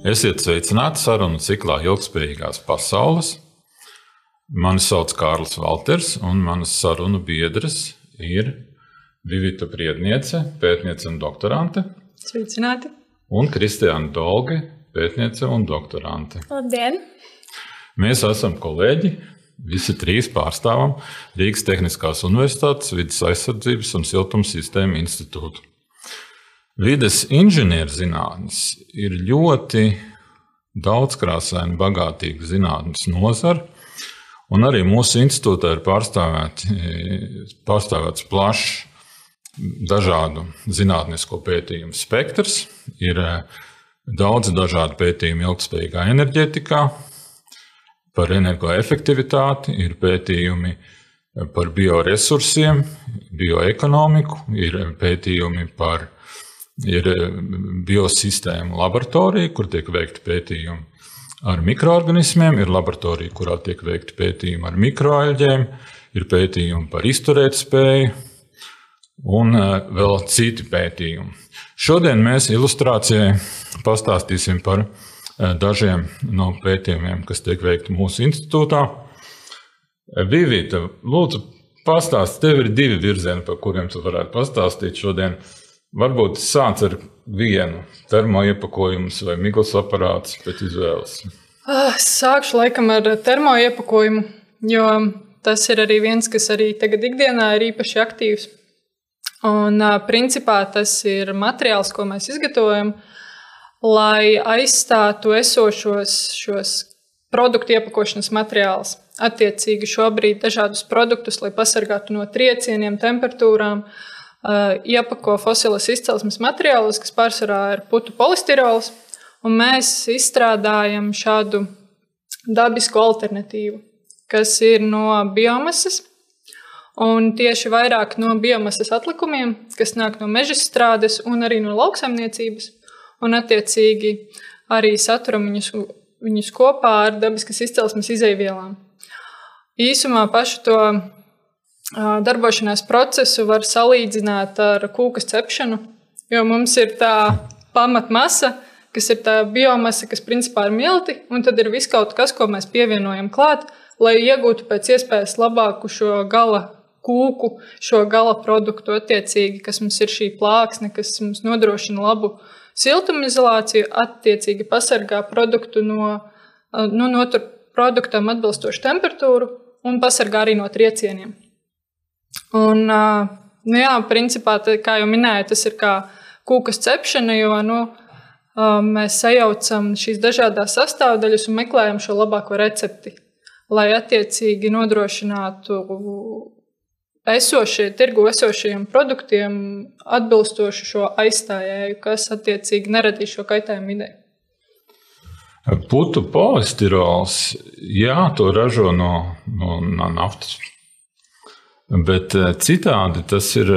Esiet sveicināti sarunu ciklā Ilgspējīgās pasaules. Mani sauc Kārlis Valters, un manas sarunu biedras ir Vivita Priedniece, pētniece un doktorante. Sveicināti! Un Kristiāna Dolge, pētniece un doktorante. Labdien! Mēs esam kolēģi. Visi trīs pārstāvam Rīgas Tehniskās Universitātes vidas aizsardzības un siltums sistēmu institūtu. Vides inženierzinātnes ir ļoti daudzkrāsaina, bagātīga zinātnes nozara. Un arī mūsu institūtā ir pārstāvēts plašs dažādu zinātnisko pētījumu spektrs. Ir daudz dažādu pētījumu ilgspējīgā enerģētikā, par energoefektivitāti, ir pētījumi par bioresursiem, bioekonomiku, ir pētījumi par ir biosistēmu laboratorija, kur tiek veikti pētījumi ar mikroorganismiem, ir laboratorija, kurā tiek veikti pētījumi ar mikroaļģiem, ir pētījumi par izturētspēju un vēl citi pētījumi. Šodien mēs ilustrācijai pastāstīsim par dažiem no pētījumiem, kas tiek veikti mūsu institūtā. Vivita, lūdzu, pastāsti, tev ir divi virzieni, par kuriem tu varētu pastāstīt šodien. Varbūt sāc ar vienu termoiepakojumu vai miglas aparātu pēc izvēles. Sākšu laikam ar termoiepakojumu, jo tas ir arī viens, kas arī tagad ikdienā ir īpaši aktīvs. Un principā tas ir materiāls, ko mēs izgatavojam, lai aizstātu esošos šos produktu iepakošanas materiālus. Attiecīgi šobrīd dažādus produktus, lai pasargātu no triecieniem, temperatūrām, iepako fosilas izcelsmes materiālus, kas pārsvarā ir putu polistirols, un mēs izstrādājam šādu dabisku alternatīvu, kas ir no biomasas. Un tieši vairāk no biomasas atlikumiem, kas nāk no meža strādes un arī no lauksaimniecības, un attiecīgi arī saturam viņus, viņus kopā ar dabiskas izcelsmes izaivielām. Īsumā pašu to darbošanās procesu var salīdzināt ar kūkas cepšanu, jo mums ir tā pamatmasa, kas ir tā biomasa, kas principā ir milti, un tad ir viss kaut kas, ko mēs pievienojam klāt, lai iegūtu pēc iespējas labāku šo gala kūku, šo gala produktu, attiecīgi, kas mums ir šī plāksne, kas mums nodrošina labu siltumizolāciju, attiecīgi pasargā produktu no, nu, no produktam atbilstošu temperatūru un pasargā arī no triecieniem. Un, nu jā, principā, tā, kā jau minēju, tas ir kā kūkas cepšana, jo nu, mēs sajaucam šīs dažādas sastāvdaļas un meklējam šo labāko recepti, lai attiecīgi nodrošinātu esošie, tirgu esošajiem produktiem atbilstoši šo aizstājēju, kas attiecīgi neradīs šo kaitējumu vidē. Putu polistirols, jā, to ražo no, no, no naftas. Bet citādi tas ir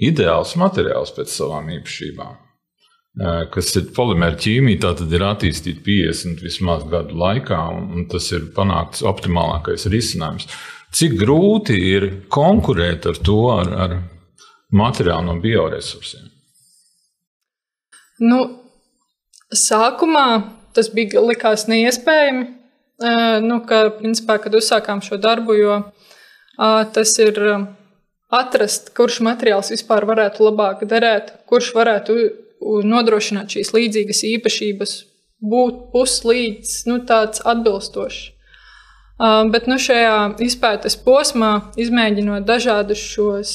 ideāls materiāls pēc savām īpašībām. Kas ir polimēra ķīmija, tā tad ir attīstīta 50 vismaz gadu laikā, un tas ir panākts optimālākais risinājums. Cik grūti ir konkurēt ar to, ar, ar materiālu no bioresursiem? Nu, sākumā tas bija likās neiespējami. Nu, ka, principā, kad uzsākām šo darbu, jo tas ir atrast, kurš materiāls vispār varētu labāk derēt, kurš varētu nodrošināt šīs līdzīgas īpašības, būt puslīdz nu, tāds atbilstošs. Bet nu, šajā izpētes posmā, izmēģinot dažādus šos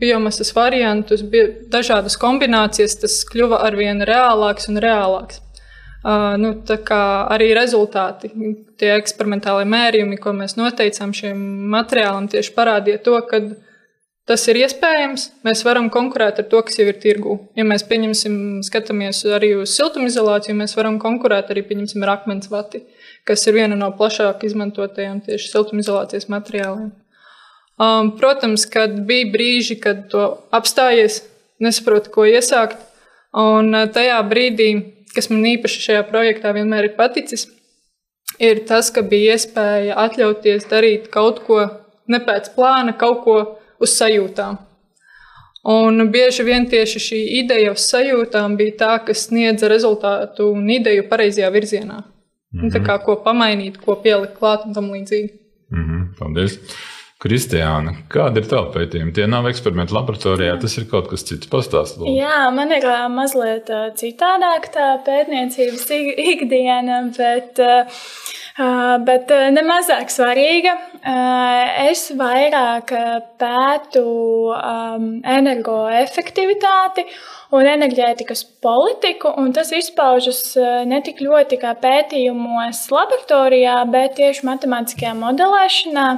biomasas variantus, dažādas kombinācijas, tas kļuva arvien reālāks un reālāks. Nu, arī rezultāti, tie eksperimentālie mērījumi, ko mēs noteicām šiem materiālam, tieši parādīja to, ka tas ir iespējams. Mēs varam konkurēt ar to, kas jau ir tirgū. Ja mēs skatāmies arī uz siltumizolāciju, mēs varam konkurēt arī ar akmens vati. Uh, kas ir viena no plašāk izmantotajiem tieši siltumizolācijas materiāliem. Um, protams, kad bija brīži, kad to apstājies, nesaprotu, ko iesākt. Un uh, tajā brīdī, kas man īpaši šajā projektā vienmēr ir paticis, ir tas, ka bija iespēja atļauties darīt kaut ko ne pēc plāna, kaut ko uz sajūtām. Un bieži vien tieši šī ideja uz sajūtām bija tā, kas sniedza rezultātu un ideju pareizajā virzienā. Mm -hmm. Tā kā ko pamainīt, ko pielikt klāt un tam līdzīgi. Mm -hmm. Paldies! Kristiāna, kāda ir tava pētījuma? Tie nav eksperimenti laboratorijā, tas ir kaut kas cits. Pastāstiet, Jā, man ir mazliet citādāk tā pētniecības ikdiena, bet uh, Bet nemazāk svarīga. Es vairāk pētu energoefektivitāti un enerģētikas politiku, un tas izpaužas ne tik ļoti kā pētījumos laboratorijā, bet tieši matemātiskajā modelēšanā.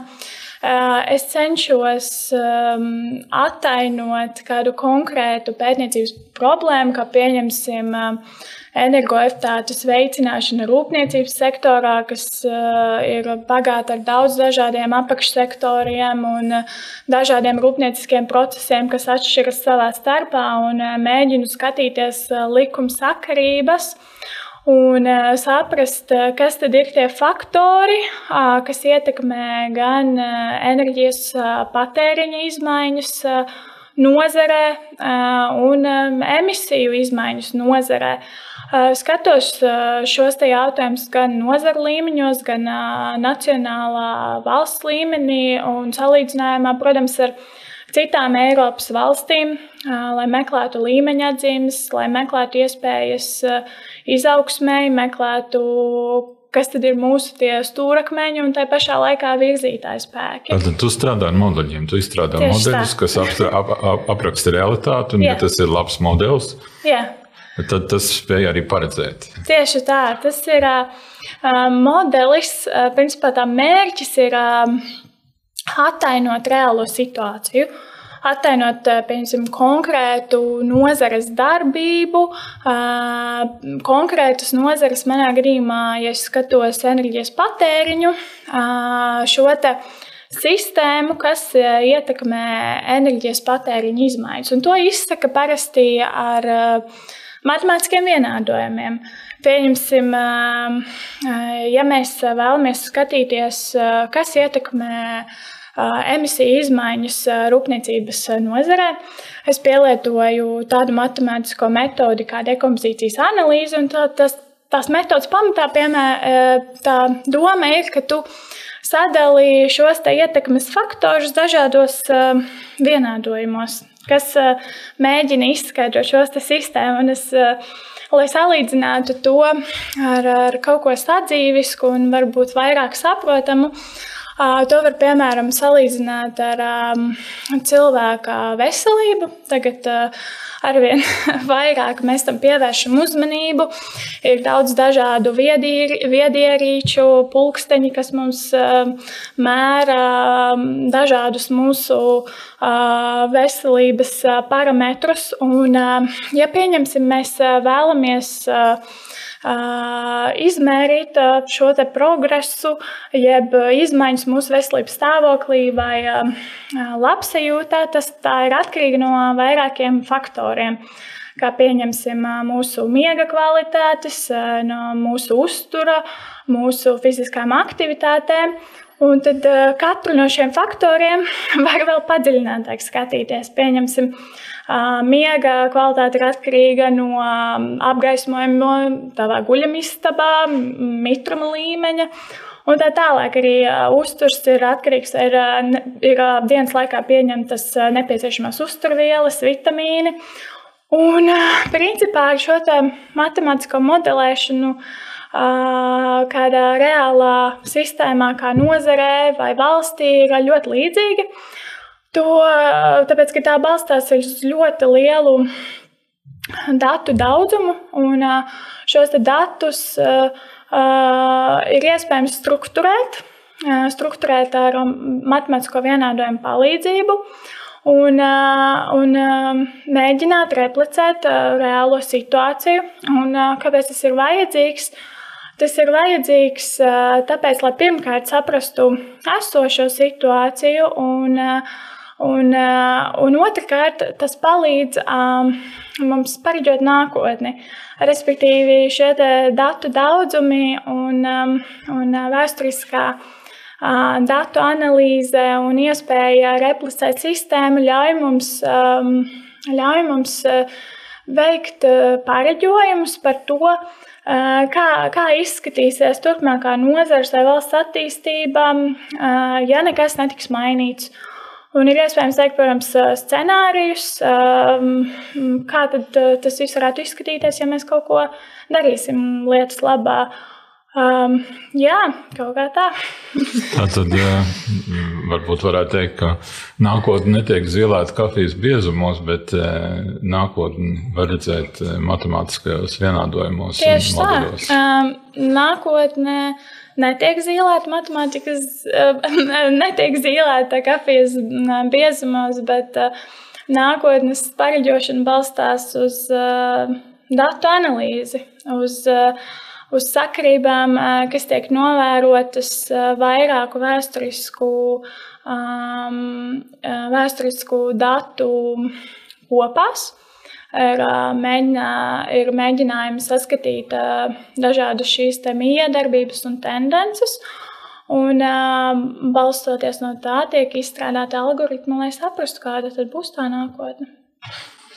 Es cenšos um, attainot kādu konkrētu pētniecības problēmu, kā pieņemsim uh, energoefektivitātes veicināšana rūpniecības sektorā, kas uh, ir bagāta ar daudz dažādiem apakšsektoriem un dažādiem rūpnieciskiem procesiem, kas atšķiras savā starpā un mēģinu skatīties likuma sakarības un saprast, kas tad ir tie faktori, kas ietekmē gan enerģijas patēriņa izmaiņas nozarē un emisiju izmaiņas nozarē. Skatos šos jautājumus gan nozaru līmeņos, gan nacionālā valsts līmenī un salīdzinājumā, protams, ar citām Eiropas valstīm, lai meklētu līmeņa atzīmes, lai meklētu iespējas izaugsmēji, meklētu, kas tad ir mūsu stūrakmeņi un tā pašā laikā virzītāji spēki. Tad tu strādā ar modeļiem, tu izstrādā Tieši modeļus, tā. kas apstra, ap, ap, apraksta realitāti, un Jā. ja tas ir labs modelis. Jā. Tad tas spēja arī paredzēt. Tieši tā, tas ir uh, modelis. Uh, principā tā mērķis ir uh, attainot reālo situāciju. Attainot piemēram, konkrētu nozares darbību, konkrētas nozares, manā gadījumā, ja skatos enerģijas patēriņu, šo sistēmu, kas ietekmē enerģijas patēriņa izmaiņas. Un to izsaka parasti ar matemātiskiem vienādojumiem. Pieņemsim, ja mēs vēlamies skatīties, kas ietekmē emisiju izmaiņas rūpniecības nozarē. Es pielietoju tādu matemātisko metodi kā dekompozīcijas analīze. Tā, tas, tās metodas pamatā piemēr, tā doma ir, ka tu sadalīji šos ietekmes faktorus dažādos vienādojumos kas mēģina izskaidrot šos sistēmu. Lai salīdzinātu to ar, ar kaut ko sadzīvisku un varbūt vairāk saprotamu, To var piemēram salīdzināt ar um, cilvēka veselību. Tagad uh, arvien vairāk mēs tam pievēršam uzmanību. Ir daudz dažādu viedierīču, pulksteņi, kas mums uh, mēra um, dažādus mūsu uh, veselības parametrus. Un, ja pieņemsim, mēs vēlamies izmērīt šo progresu, jeb izmaiņas mūsu veselības stāvoklī vai labsajūtā, tas ir atkarīgi no vairākiem faktoriem. Kā pieņemsim mūsu miega kvalitātes, no mūsu uztura, mūsu fiziskām aktivitātēm. Un tad katru no šiem faktoriem var vēl padziļinātāk skatīties. Pieņemsim, uh, Miega kvalitāte ir atkarīga no apgaismojuma, no tavā guļamistabā, mitruma līmeņa. Un tā tālāk arī uh, uzturs ir atkarīgs no dienas laikā pieņemtas nepieciešamās uzturvielas, vitamīni. Un principā ar šo matemātisko modelēšanu kādā reālā sistēmā, kā nozarē vai valstī, ir ļoti līdzīga. To, tāpēc, ka tā balstās uz ļoti lielu datu daudzumu, un šos datus ir iespējams strukturēt, strukturēt ar matemātisko vienādojumu palīdzību. Un, un mēģināt replicēt reālo situāciju. Un, kāpēc tas ir vajadzīgs? Tas ir vajadzīgs tāpēc, lai pirmkārt saprastu esošo situāciju un uh, Un, uh, un otrkārt, tas palīdz um, mums pareģot nākotni. Respektīvi, šie datu daudzumi un, um, un uh, vēsturiskā datu analīze un iespēja replicēt sistēmu ļauj mums, ļauj mums veikt pareģojumus par to, kā, kā izskatīsies turpmākā nozares vai valsts attīstība, ja nekas netiks mainīts. Un ir iespējams teikt, protams, scenārijus, kā tas viss varētu izskatīties, ja mēs kaut ko darīsim lietas labā. Um, jā, kaut kā tā. tā tad uh, varbūt varētu teikt, ka nākotnē netiek zilēta kafijas biezumos, bet uh, nākotnē var redzēt matemātiskajos vienādojumos. Tieši tā. Um, nākotnē netiek zīmēta matemātikas, netiek zīmēta kafijas biezumos, bet nākotnes pareģošana balstās uz datu analīzi, uz uz sakarībām, kas tiek novērotas vairāku vēsturisku, um, vēsturisku datu kopās. Ir, mēģinā, ir mēģinājumi saskatīt dažādas šīs miedarbības un tendences. Un, balstoties no tā, tiek izstrādāti algoritmi, lai saprastu, kāda būs tā nākotne.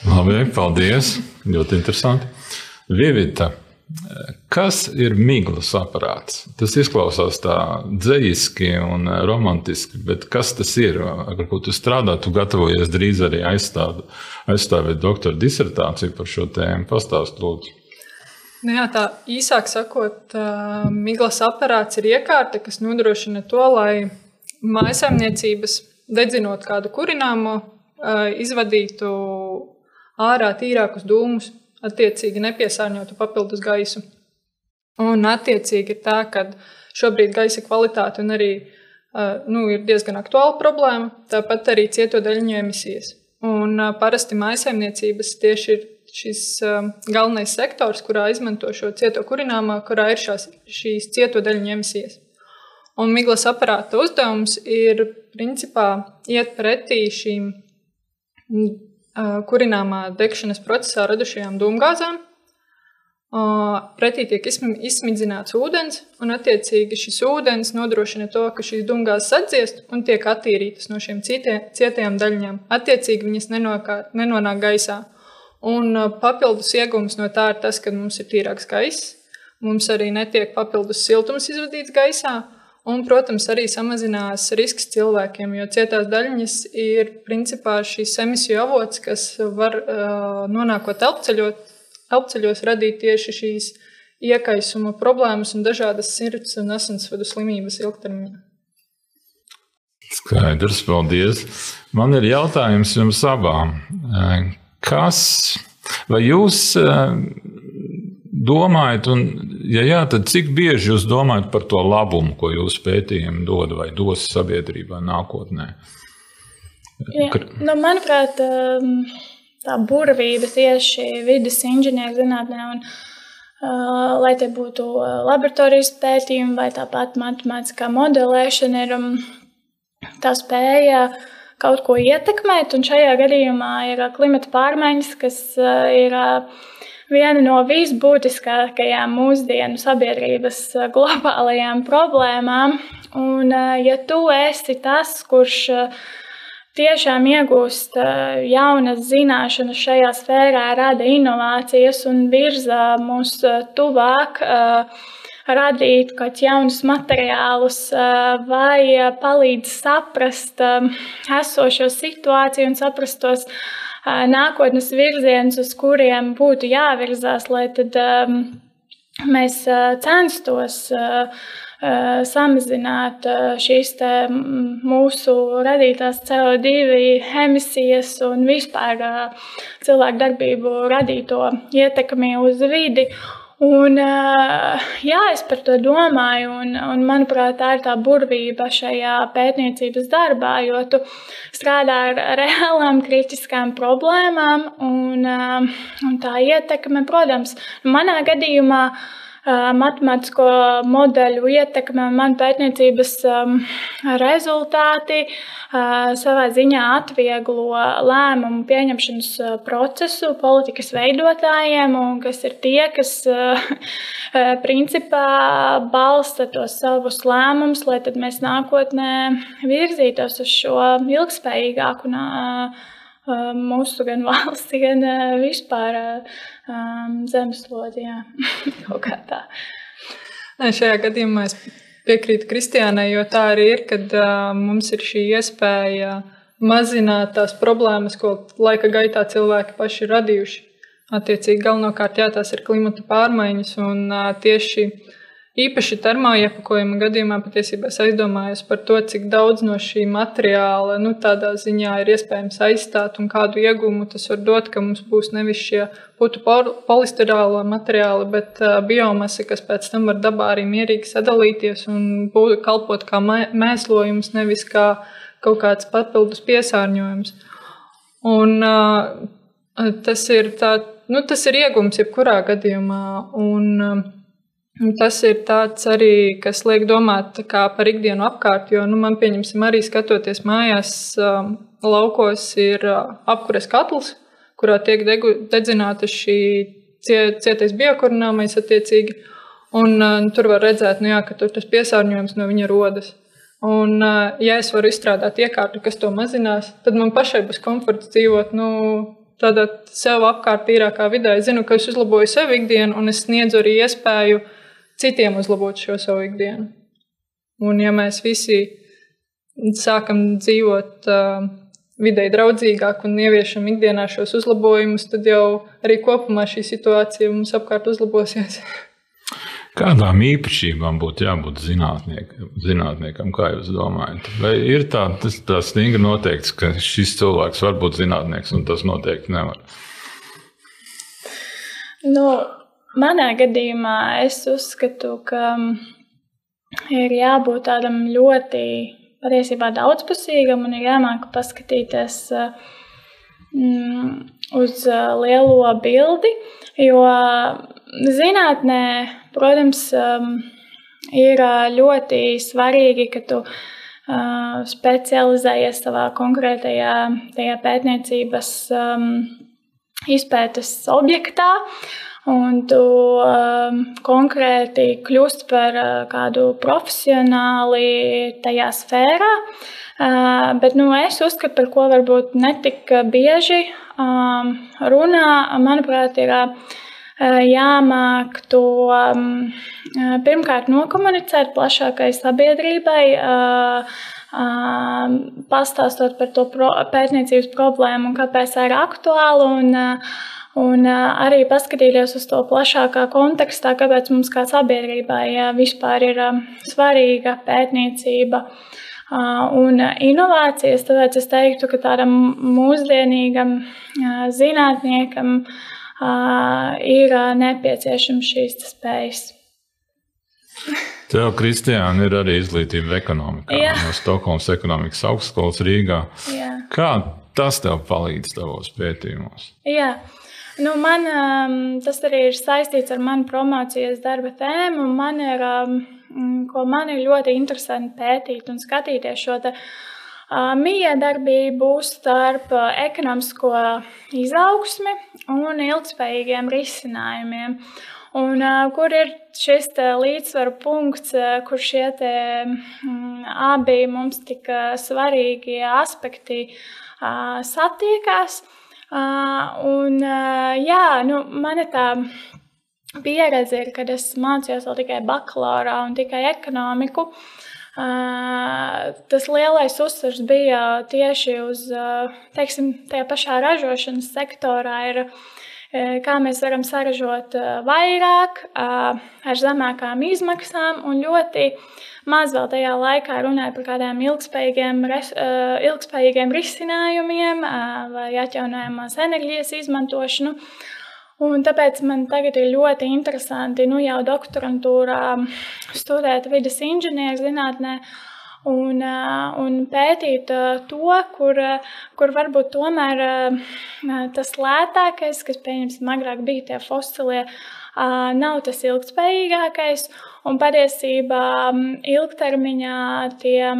Labi, paldies! Ļoti interesanti. Vievita, Kas ir miglas aparāts? Tas izklausās tā dzīsli un romantiski, bet kas tas ir? Ar ko tu strādā? Tu gatavojies drīz arī aizstāv, aizstāvēt doktora disertāciju par šo tēmu. Pastāst, lūdzu. Nu jā, tā īsāk sakot, miglas aparāts ir iekārta, kas nodrošina to, lai mājsaimniecības, dedzinot kādu kurināmo, izvadītu ārā tīrākus dūmus attiecīgi nepiesārņotu papildus gaisu. Un attiecīgi ir tā, ka šobrīd gaisa kvalitāte arī, nu, ir diezgan aktuāla problēma, tāpat arī cieto daļiņu emisijas. Un parasti maisaimniecības tieši ir šis galvenais sektors, kurā izmanto šo cieto kurināmā, kurā ir šās, šīs cieto daļiņu emisijas. Un miglas aparāta uzdevums ir principā iet pretī šīm kurināmā degšanas procesā radušajām dūmgāzēm. Pretī tiek izsmidzināts ūdens, un attiecīgi šis ūdens nodrošina to, ka šīs dūmgāzes atdziest un tiek attīrītas no šīm cietajām daļņām. Attiecīgi viņas nenokā, nenonāk gaisā. Un papildus iegūms no tā ir tas, ka mums ir tīrāks gaiss, mums arī netiek papildus siltums izvadīts gaisā, Un, protams, arī samazinās risks cilvēkiem, jo cietās daļiņas ir principā šīs emisiju avots, kas var nonākot elpceļos, radīt tieši šīs iekaisuma problēmas un dažādas sirds un asinsvadu slimības ilgtermiņā. Skaidrs, paldies. Man ir jautājums jums abām. Kas vai jūs domājat, un, ja jā, tad cik bieži jūs domājat par to labumu, ko jūsu pētījumi dod vai dos sabiedrībai nākotnē? Ja, nu, manuprāt, um, tā burvība tieši vidas inženierzinātnē un uh, lai tie būtu uh, laboratorijas pētījumi vai tāpat matemātiskā modelēšana, ir um, tā spēja kaut ko ietekmēt. Un šajā gadījumā ir uh, klimata pārmaiņas, kas ir viena no visbūtiskākajām mūsdienu sabiedrības eh, globālajām problēmām. Un, eh, ja tu esi tas, kurš eh, tiešām iegūst jaunas zināšanas šajā sfērā, rada inovācijas un virza mūs tuvāk, radīt kaut kādus jaunus materiālus vai palīdz saprast esošo situāciju un saprast tos nākotnes virziens, uz kuriem būtu jāvirzās, lai tad mēs censtos samazināt šīs mūsu radītās CO2 emisijas un vispār cilvēku darbību radīto ietekmi uz vidi. Un, jā, es par to domāju, un, un manuprāt, tā ir tā burvība šajā pētniecības darbā, jo tu strādā ar reālām kritiskām problēmām, un, un tā ietekme, protams, manā gadījumā matemātisko modeļu ietekme man pētniecības rezultāti savā ziņā atvieglo lēmumu pieņemšanas procesu politikas veidotājiem, kas ir tie, kas principā balsta tos savus lēmumus, lai tad mēs nākotnē virzītos uz šo ilgspējīgāku mūsu gan valsti, gan vispār um, zemeslodi. Kaut kā tā. Nē, šajā gadījumā es piekrītu Kristiānai, jo tā arī ir, kad uh, mums ir šī iespēja mazināt tās problēmas, ko laika gaitā cilvēki paši ir radījuši. Attiecīgi, galvenokārt, jā, tās ir klimata pārmaiņas un uh, tieši Īpaši termoiepakojuma gadījumā patiesībā es aizdomājos par to, cik daudz no šī materiāla nu, tādā ziņā ir iespējams aizstāt un kādu iegūmu tas var dot, ka mums būs nevis šie putu polisterāla materiāli, bet biomasa, kas pēc tam var dabā arī mierīgi sadalīties un būt, kalpot kā mēslojums, nevis kā kaut kāds papildus piesārņojums. Un, tas, ir tā, nu, tas ir iegums jebkurā gadījumā. Un, uh, Tas ir tāds arī, kas liek domāt par ikdienu apkārt. Jo nu, man, pieņemsim, arī skatoties mājās, um, laukos ir uh, apkures katls, kurā tiek degu, dedzināta šī cietais biokurināmais attiecīgi. Un, uh, tur var redzēt, nu, jā, ka tur tas piesārņojums no viņa rodas. Un, uh, ja es varu izstrādāt iekārtu, kas to mazinās, tad man pašai būs komforts dzīvot nu, tādā sev apkārt tīrākā vidē. Es zinu, ka es uzlaboju sev ikdienu, un es sniedzu arī iespēju citiem uzlabot šo savu ikdienu. Un, ja mēs visi sākam dzīvot uh, videi draudzīgāk un ieviešam ikdienā šos uzlabojumus, tad jau arī kopumā šī situācija mums apkārt uzlabosies. Kādām īpašībām būtu jābūt zinātniekam, zinātniekam kā jūs domājat? Vai ir tā, tas, tā stingri noteikts, ka šis cilvēks var būt zinātnieks un tas noteikti nevar? Nu, Manā gadījumā es uzskatu, ka mm, ir jābūt tādam ļoti patiesībā daudzpusīgam un ir jāmāk paskatīties mm, uz lielo bildi. Jo zinātnē, protams, ir ļoti svarīgi, ka tu specializējies savā konkrētajā pētniecības izpētes objektā un tu um, konkrēti kļūsti par uh, kādu profesionāli tajā sfērā. Uh, bet nu, es uzskatu, par ko varbūt netik bieži um, runā, manuprāt, ir uh, jāmāk to um, uh, pirmkārt nokomunicēt plašākai sabiedrībai. Uh, um, pastāstot par to pētniecības problēmu un kāpēc tā ir aktuāla. Un, uh, arī paskatīties uz to plašākā kontekstā, kāpēc mums kā sabiedrībai vispār ir svarīga pētniecība un inovācijas. Tāpēc es teiktu, ka tādam mūsdienīgam zinātniekam ir nepieciešams šīs spējas. Tev, Kristiāna, ir arī izglītība ekonomikā Jā. no Stokholmas ekonomikas augstskolas Rīgā. Jā. Kā tas tev palīdz tavos pētījumos? Jā. Nu, man, um, tas arī ir saistīts ar manu promocijas darba tēmu. Man ir, um, ko man ir ļoti interesanti pētīt un skatīties šo te, uh, miedarbību starp uh, ekonomisko izaugsmi un ilgspējīgiem risinājumiem. Un, uh, kur ir šis līdzsvaru punkts, uh, kur šie te, um, abi mums tik svarīgi aspekti uh, satiekās? Uh, Un, jā, nu, man tā pieredze ir, kad es mācījos vēl tikai bakalaurā un tikai ekonomiku. Tas lielais uzsvars bija tieši uz teiksim, tajā pašā ražošanas sektorā. Ir, kā mēs varam saražot vairāk, ar zemākām izmaksām un ļoti maz vēl tajā laikā runāja par kādiem ilgspējīgiem, ilgspējīgiem risinājumiem vai atjaunojamās enerģijas izmantošanu. Un tāpēc man tagad ir ļoti interesanti nu, jau doktorantūrā studēt vidas inženieru zinātnē un, un pētīt to, kur, kur varbūt tomēr tas lētākais, kas, pieņemsim, agrāk bija tie fosilie, nav tas ilgspējīgākais. Un patiesībā ilgtermiņā tie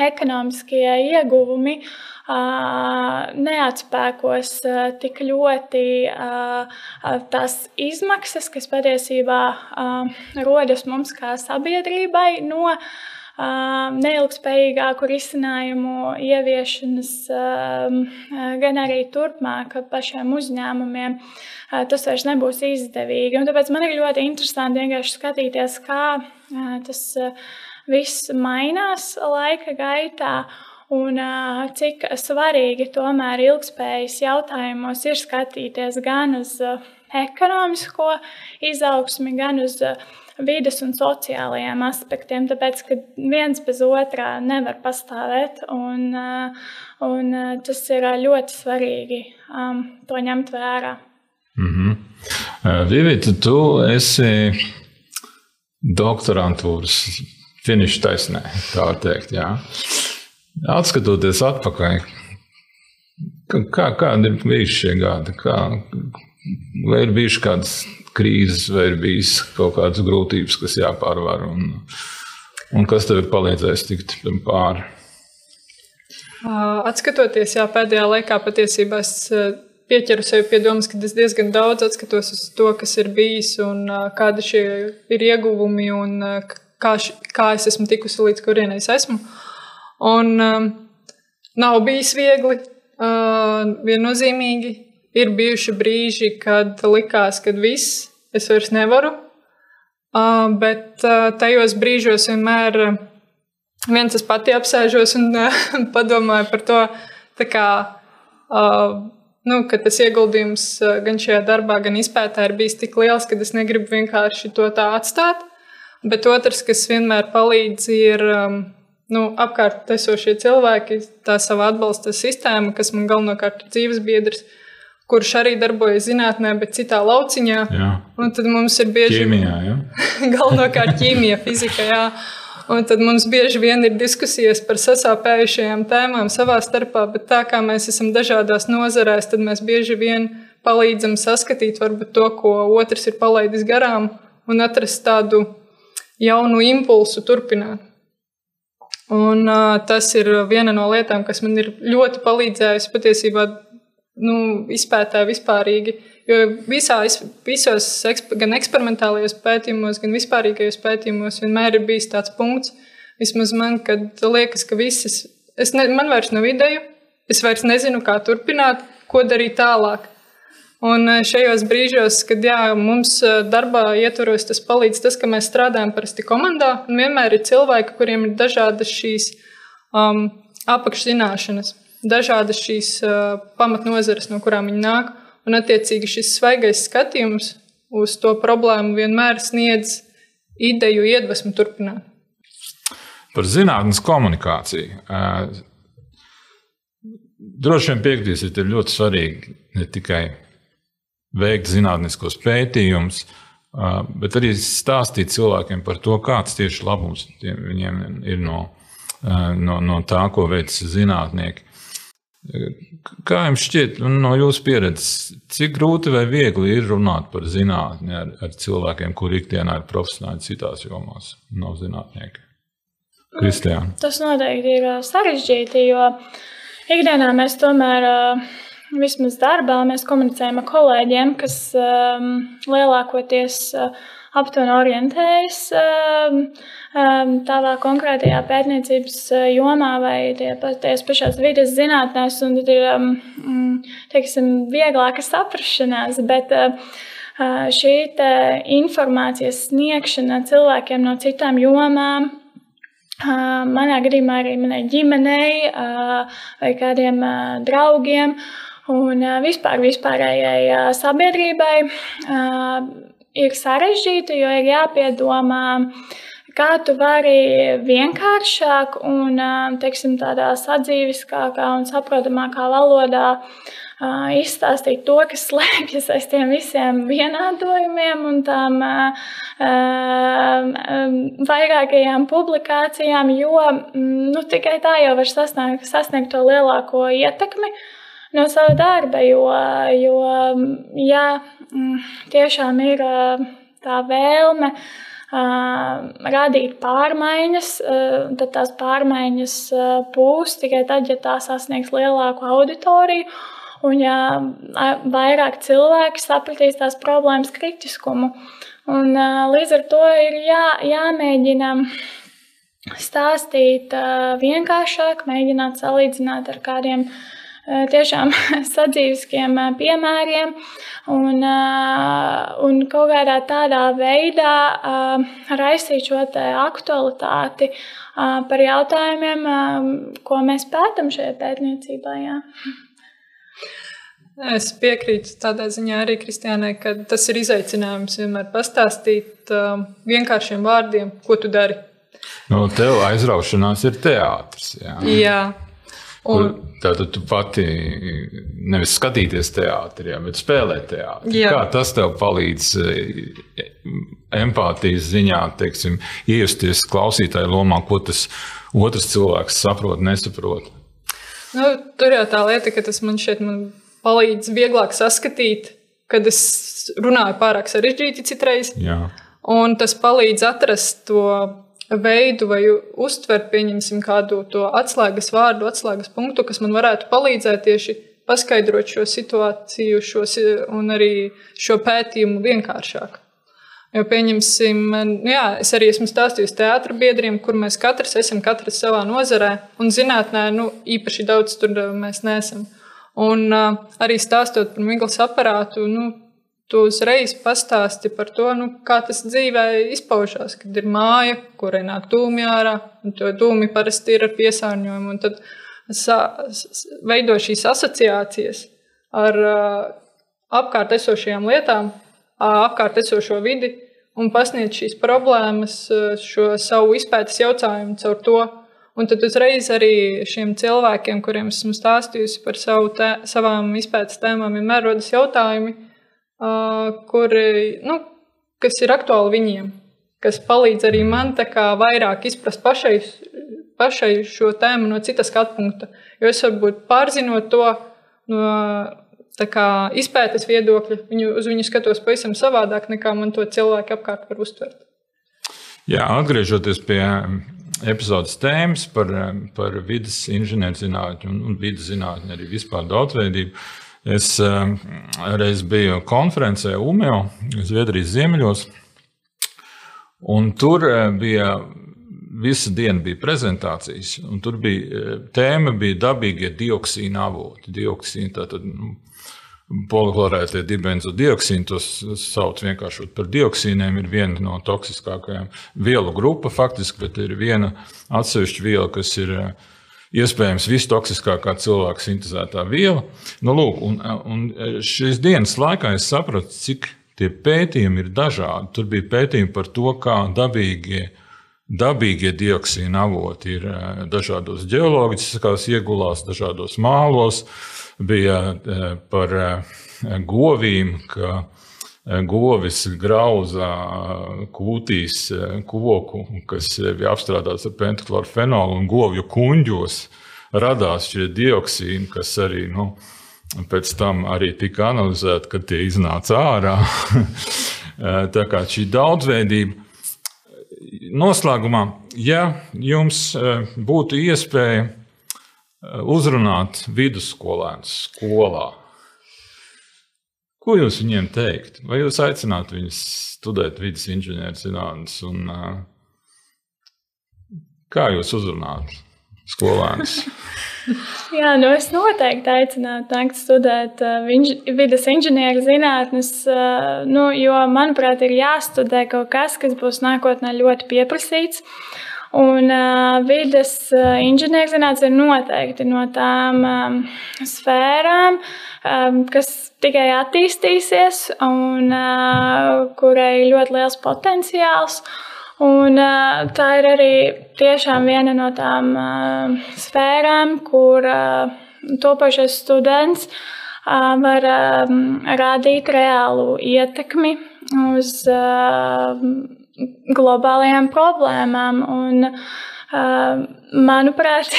ekonomiskie ieguvumi neatspēkos tik ļoti tās izmaksas, kas patiesībā rodas mums kā sabiedrībai no neilgspējīgāku risinājumu ieviešanas, gan arī turpmāk pašiem uzņēmumiem. Tas vairs nebūs izdevīgi. Un tāpēc man ir ļoti interesanti vienkārši skatīties, kā tas viss mainās laika gaitā. Un cik svarīgi tomēr ilgspējas jautājumos ir skatīties gan uz ekonomisko izaugsmi, gan uz vidas un sociālajiem aspektiem. Tāpēc, ka viens bez otrā nevar pastāvēt, un, un tas ir ļoti svarīgi um, to ņemt vērā. Mm -hmm. Vivita, tu esi doktorantūras finiša taisnē, tā var teikt. Jā. Atskatoties atpakaļ, kā, kādi ir bijuši šie gadi? Kā, vai ir bijušas kādas krīzes, vai ir bijis kaut kādas grūtības, kas jāpārvar, un, un kas tev ir palīdzējis tikt pāri? Atskatoties, jā, pēdējā laikā patiesībā es pieķeru sev pie domas, ka es diezgan daudz atskatos uz to, kas ir bijis un kādi šie ir ieguvumi un kā, š, kā es esmu tikusi līdz kurienei es esmu. Un um, nav bijis viegli, uh, viennozīmīgi. Ir bijuši brīži, kad likās, ka viss, es vairs nevaru. Uh, bet uh, tajos brīžos vienmēr uh, viens es pati apsēžos un uh, padomāju par to, kā, uh, nu, ka tas ieguldījums uh, gan šajā darbā, gan izpētē ir bijis tik liels, ka es negribu vienkārši to tā atstāt. Bet otrs, kas vienmēr palīdz, ir um, nu, apkārt esošie cilvēki, tā sava atbalsta sistēma, kas man galvenokārt ir dzīves biedrs, kurš arī darbojas zinātnē, bet citā lauciņā. Jā. Un tad mums ir bieži ķīmijā, ja? galvenokārt ķīmija, fizika. Jā. Un tad mums bieži vien ir diskusijas par sasāpējušajām tēmām savā starpā, bet tā kā mēs esam dažādās nozarēs, tad mēs bieži vien palīdzam saskatīt varbūt to, ko otrs ir palaidis garām, un atrast tādu jaunu impulsu turpināt. Un, uh, tas ir viena no lietām, kas man ir ļoti palīdzējusi patiesībā nu, izpētē vispārīgi. Jo visā, visos gan eksperimentālajos pētījumos, gan vispārīgajos pētījumos vienmēr ir bijis tāds punkts, vismaz man, kad liekas, ka visas, es ne, man vairs nav ideju, es vairs nezinu, kā turpināt, ko darīt tālāk. Un eh, šajos brīžos, kad jā, mums eh, darbā ietvaros tas palīdz, tas, ka mēs strādājam parasti komandā, un vienmēr ir cilvēki, kuriem ir dažādas šīs um, apakšzināšanas, dažādas šīs pamatnozares, no kurām viņi nāk. Un, attiecīgi, šis svaigais skatījums uz to problēmu vienmēr sniedz ideju, iedvesmu turpināt. Par zinātnīs komunikāciju. Droši vien piekritīsiet, ir ļoti svarīgi ne tikai veikt zinātniskos pētījumus, bet arī stāstīt cilvēkiem par to, kāds tieši labums viņiem ir no, no, no tā, ko veic zinātnieki. Kā jums šķiet, no jūsu pieredzes, cik grūti vai viegli ir runāt par zinātnē ar, ar cilvēkiem, kuriem ikdienā ir profesionāli citās jomās, nav zinātnieki? Kristiāna. Tas noteikti ir sarežģīti, jo ikdienā mēs tomēr vismaz darbā mēs komunicējam ar kolēģiem, kas um, lielākoties uh, aptuveni orientējas um, um, tādā konkrētajā pētniecības uh, jomā vai tajās pašās vidas zinātnēs, un tad ir um, mm, teiksim, vieglāka saprašanās. Bet, uh, uh Šī informācijas sniegšana cilvēkiem no citām jomām, manā gadījumā arī manai ģimenei vai kādiem draugiem, Un vispār vispārējai sabiedrībai ir sarežģīti, jo ir jāpiedomā, kā tu vari vienkāršāk un teiksim, tādā sadzīviskākā un saprotamākā valodā izstāstīt to, kas slēpjas aiz tiem visiem vienādojumiem un tām vairākajām publikācijām, jo nu, tikai tā jau var sasniegt, sasniegt to lielāko ietekmi no sava darba. Jo, jo ja tiešām ir tā vēlme radīt pārmaiņas, tad tās pārmaiņas būs tikai tad, ja tā sasniegs lielāku auditoriju. Un ja vairāk cilvēki sapratīs tās problēmas kritiskumu, un, līdz ar to ir jā, jāmēģina stāstīt vienkāršāk, mēģināt salīdzināt ar kādiem tiešām sadzīviskiem piemēriem un, un kaut kādā tādā veidā raisīt šo aktualitāti par jautājumiem, ko mēs pētām šajā pētniecībā. Jā. Es piekrītu tādā ziņā arī Kristiānai, ka tas ir izaicinājums vienmēr pastāstīt uh, vienkāršiem vārdiem, ko tu dari. Nu, tev aizraušanās ir teātris. Jā. jā. Un, Tātad tu pati nevis skatīties teātrī, bet spēlēt teātrī. Kā tas tev palīdz eh, empātijas ziņā, teiksim, iejusties klausītāju lomā, ko tas otrs cilvēks saprot, nesaprot? Nu, tur jau tā lieta, ka tas man šeit man palīdz vieglāk saskatīt, kad es runāju pārāk sarežģīti citreiz. Jā. Un tas palīdz atrast to veidu vai uztvert, pieņemsim, kādu to atslēgas vārdu, atslēgas punktu, kas man varētu palīdzēt tieši paskaidrot šo situāciju šos, un arī šo pētījumu vienkāršāk. Jo, pieņemsim, jā, es arī esmu stāstījis teātris biedriem, kur mēs katrs esam katrs savā nozarē, un zinātnē nu, īpaši daudz tur mēs neesam. Un uh, arī stāstot par miglas aparātu, nu, tu uzreiz pastāsti par to, nu, kā tas dzīvē izpaužās. Kad ir māja, kurai nāk dūmi ārā, un to dūmi parasti ir ar piesārņojumu. Tad sa, veido šīs asociācijas ar apkārt esošajām lietām, apkārt esošo vidi un pasniedz šīs problēmas, šo savu izpētes jautājumu caur to Un tad uzreiz arī šiem cilvēkiem, kuriem esmu stāstījusi par savu tē, savām izpētes tēmām, vienmēr rodas jautājumi, uh, kuri, nu, kas ir aktuāli viņiem, kas palīdz arī man vairāk izprast pašai, pašai šo tēmu no citas skatu punkta. Jo es varbūt pārzinot to no kā, izpētes viedokļa, viņu, uz viņu skatos pavisam savādāk nekā man to cilvēku apkārt var uztvert. Jā, atgriežoties pie epizodes tēmas par, par vidas inženierzinātni un, un vidas zinātni, arī vispār daudzveidību. Es um, reiz biju konferencē UMEO, Zviedrijas ziemeļos, un tur uh, bija visa diena bija prezentācijas, un tur bija uh, tēma bija dabīgie dioksīna avoti. Dioksīna, tātad, nu, poliklorētie dibenzodioksīni, tos sauc vienkārši par dioksīniem, ir viena no toksiskākajām vielu grupa faktiski, bet ir viena atsevišķa viela, kas ir eh, iespējams vistoksiskākā cilvēka sintēzētā viela. Nu, lūk, un, un šīs dienas laikā es sapratu, cik tie pētījumi ir dažādi. Tur bija pētījumi par to, kā dabīgie dabīgie dioksīna avoti ir eh, dažādos geoloģiskās iegulās, dažādos mālos, bija eh, par eh, govīm, ka govis grauza kūtīs koku, kas bija apstrādāts ar pentaklorfenolu un govju kuņģos radās šie dioksīni, kas arī nu, pēc tam arī tika analizēti, kad tie iznāca ārā. Tā kā šī daudzveidība. Noslēgumā, ja jums būtu iespēja uzrunāt vidusskolēnus skolā. Ko jūs viņiem teikt? Vai jūs aicinātu viņus studēt vidus inženierzinātnes? Kā jūs uzrunājat skolēnus? Jā, nu es noteikti aicinātu nākt studēt uh, vidus inženieru zinātnes, uh, nu, jo, manuprāt, ir jāstudē kaut kas, kas būs nākotnē ļoti pieprasīts. Uh, Un uh, vides uh, inženierzinātne ir noteikti no tām um, sfērām, um, kas tikai attīstīsies un uh, kurai ir ļoti liels potenciāls. Un, uh, tā ir arī viena no tām uh, sfērām, kur uh, topošais students var radīt reālu ietekmi uz globālajām problēmām. Un, manuprāt,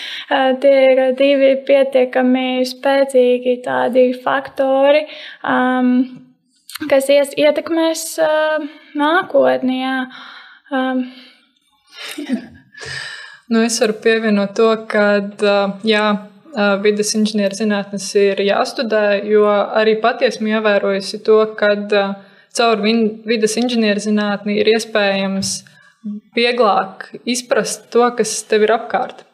tie ir divi pietiekami spēcīgi tādi faktori, kas ietekmēs nākotnē. Nu, es varu pievienot to, ka jā, vidas inženierzinātnes ir jāstudē, jo arī pati esmu ievērojusi to, ka caur vidas inženierzinātni ir iespējams vieglāk izprast to, kas tev ir apkārt.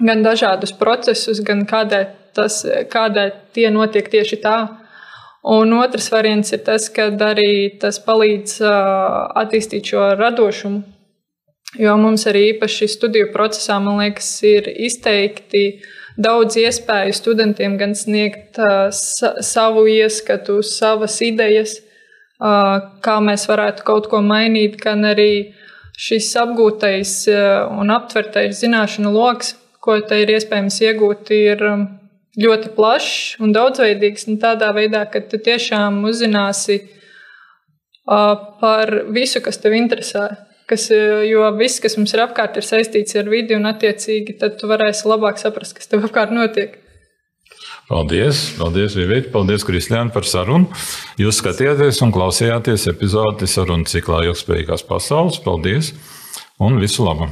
Gan dažādus procesus, gan kādēļ, tas, kādēļ tie notiek tieši tā. Un otrs variants ir tas, ka arī tas palīdz attīstīt šo radošumu. Jo mums arī īpaši studiju procesā, man liekas, ir izteikti daudz iespēju studentiem gan sniegt savu ieskatu, savas idejas, kā mēs varētu kaut ko mainīt, gan arī šis apgūtais un aptvertais zināšanu lokus, ko te ir iespējams iegūt, ir ļoti plašs un daudzveidīgs. Un tādā veidā, ka tu tiešām uzzināsi par visu, kas tev interesē. Kas, jo viss, kas mums ir apkārt, ir saistīts ar vidi, un attiecīgi tu varēsi labāk saprast, kas tev apkārt notiek. Paldies, paldies, Vivīt, paldies, Kristiāna, par sarunu. Jūs skatījāties un klausījāties epizodi sarunu ciklā Ilgspējīgās pasaules. Paldies un visu labu!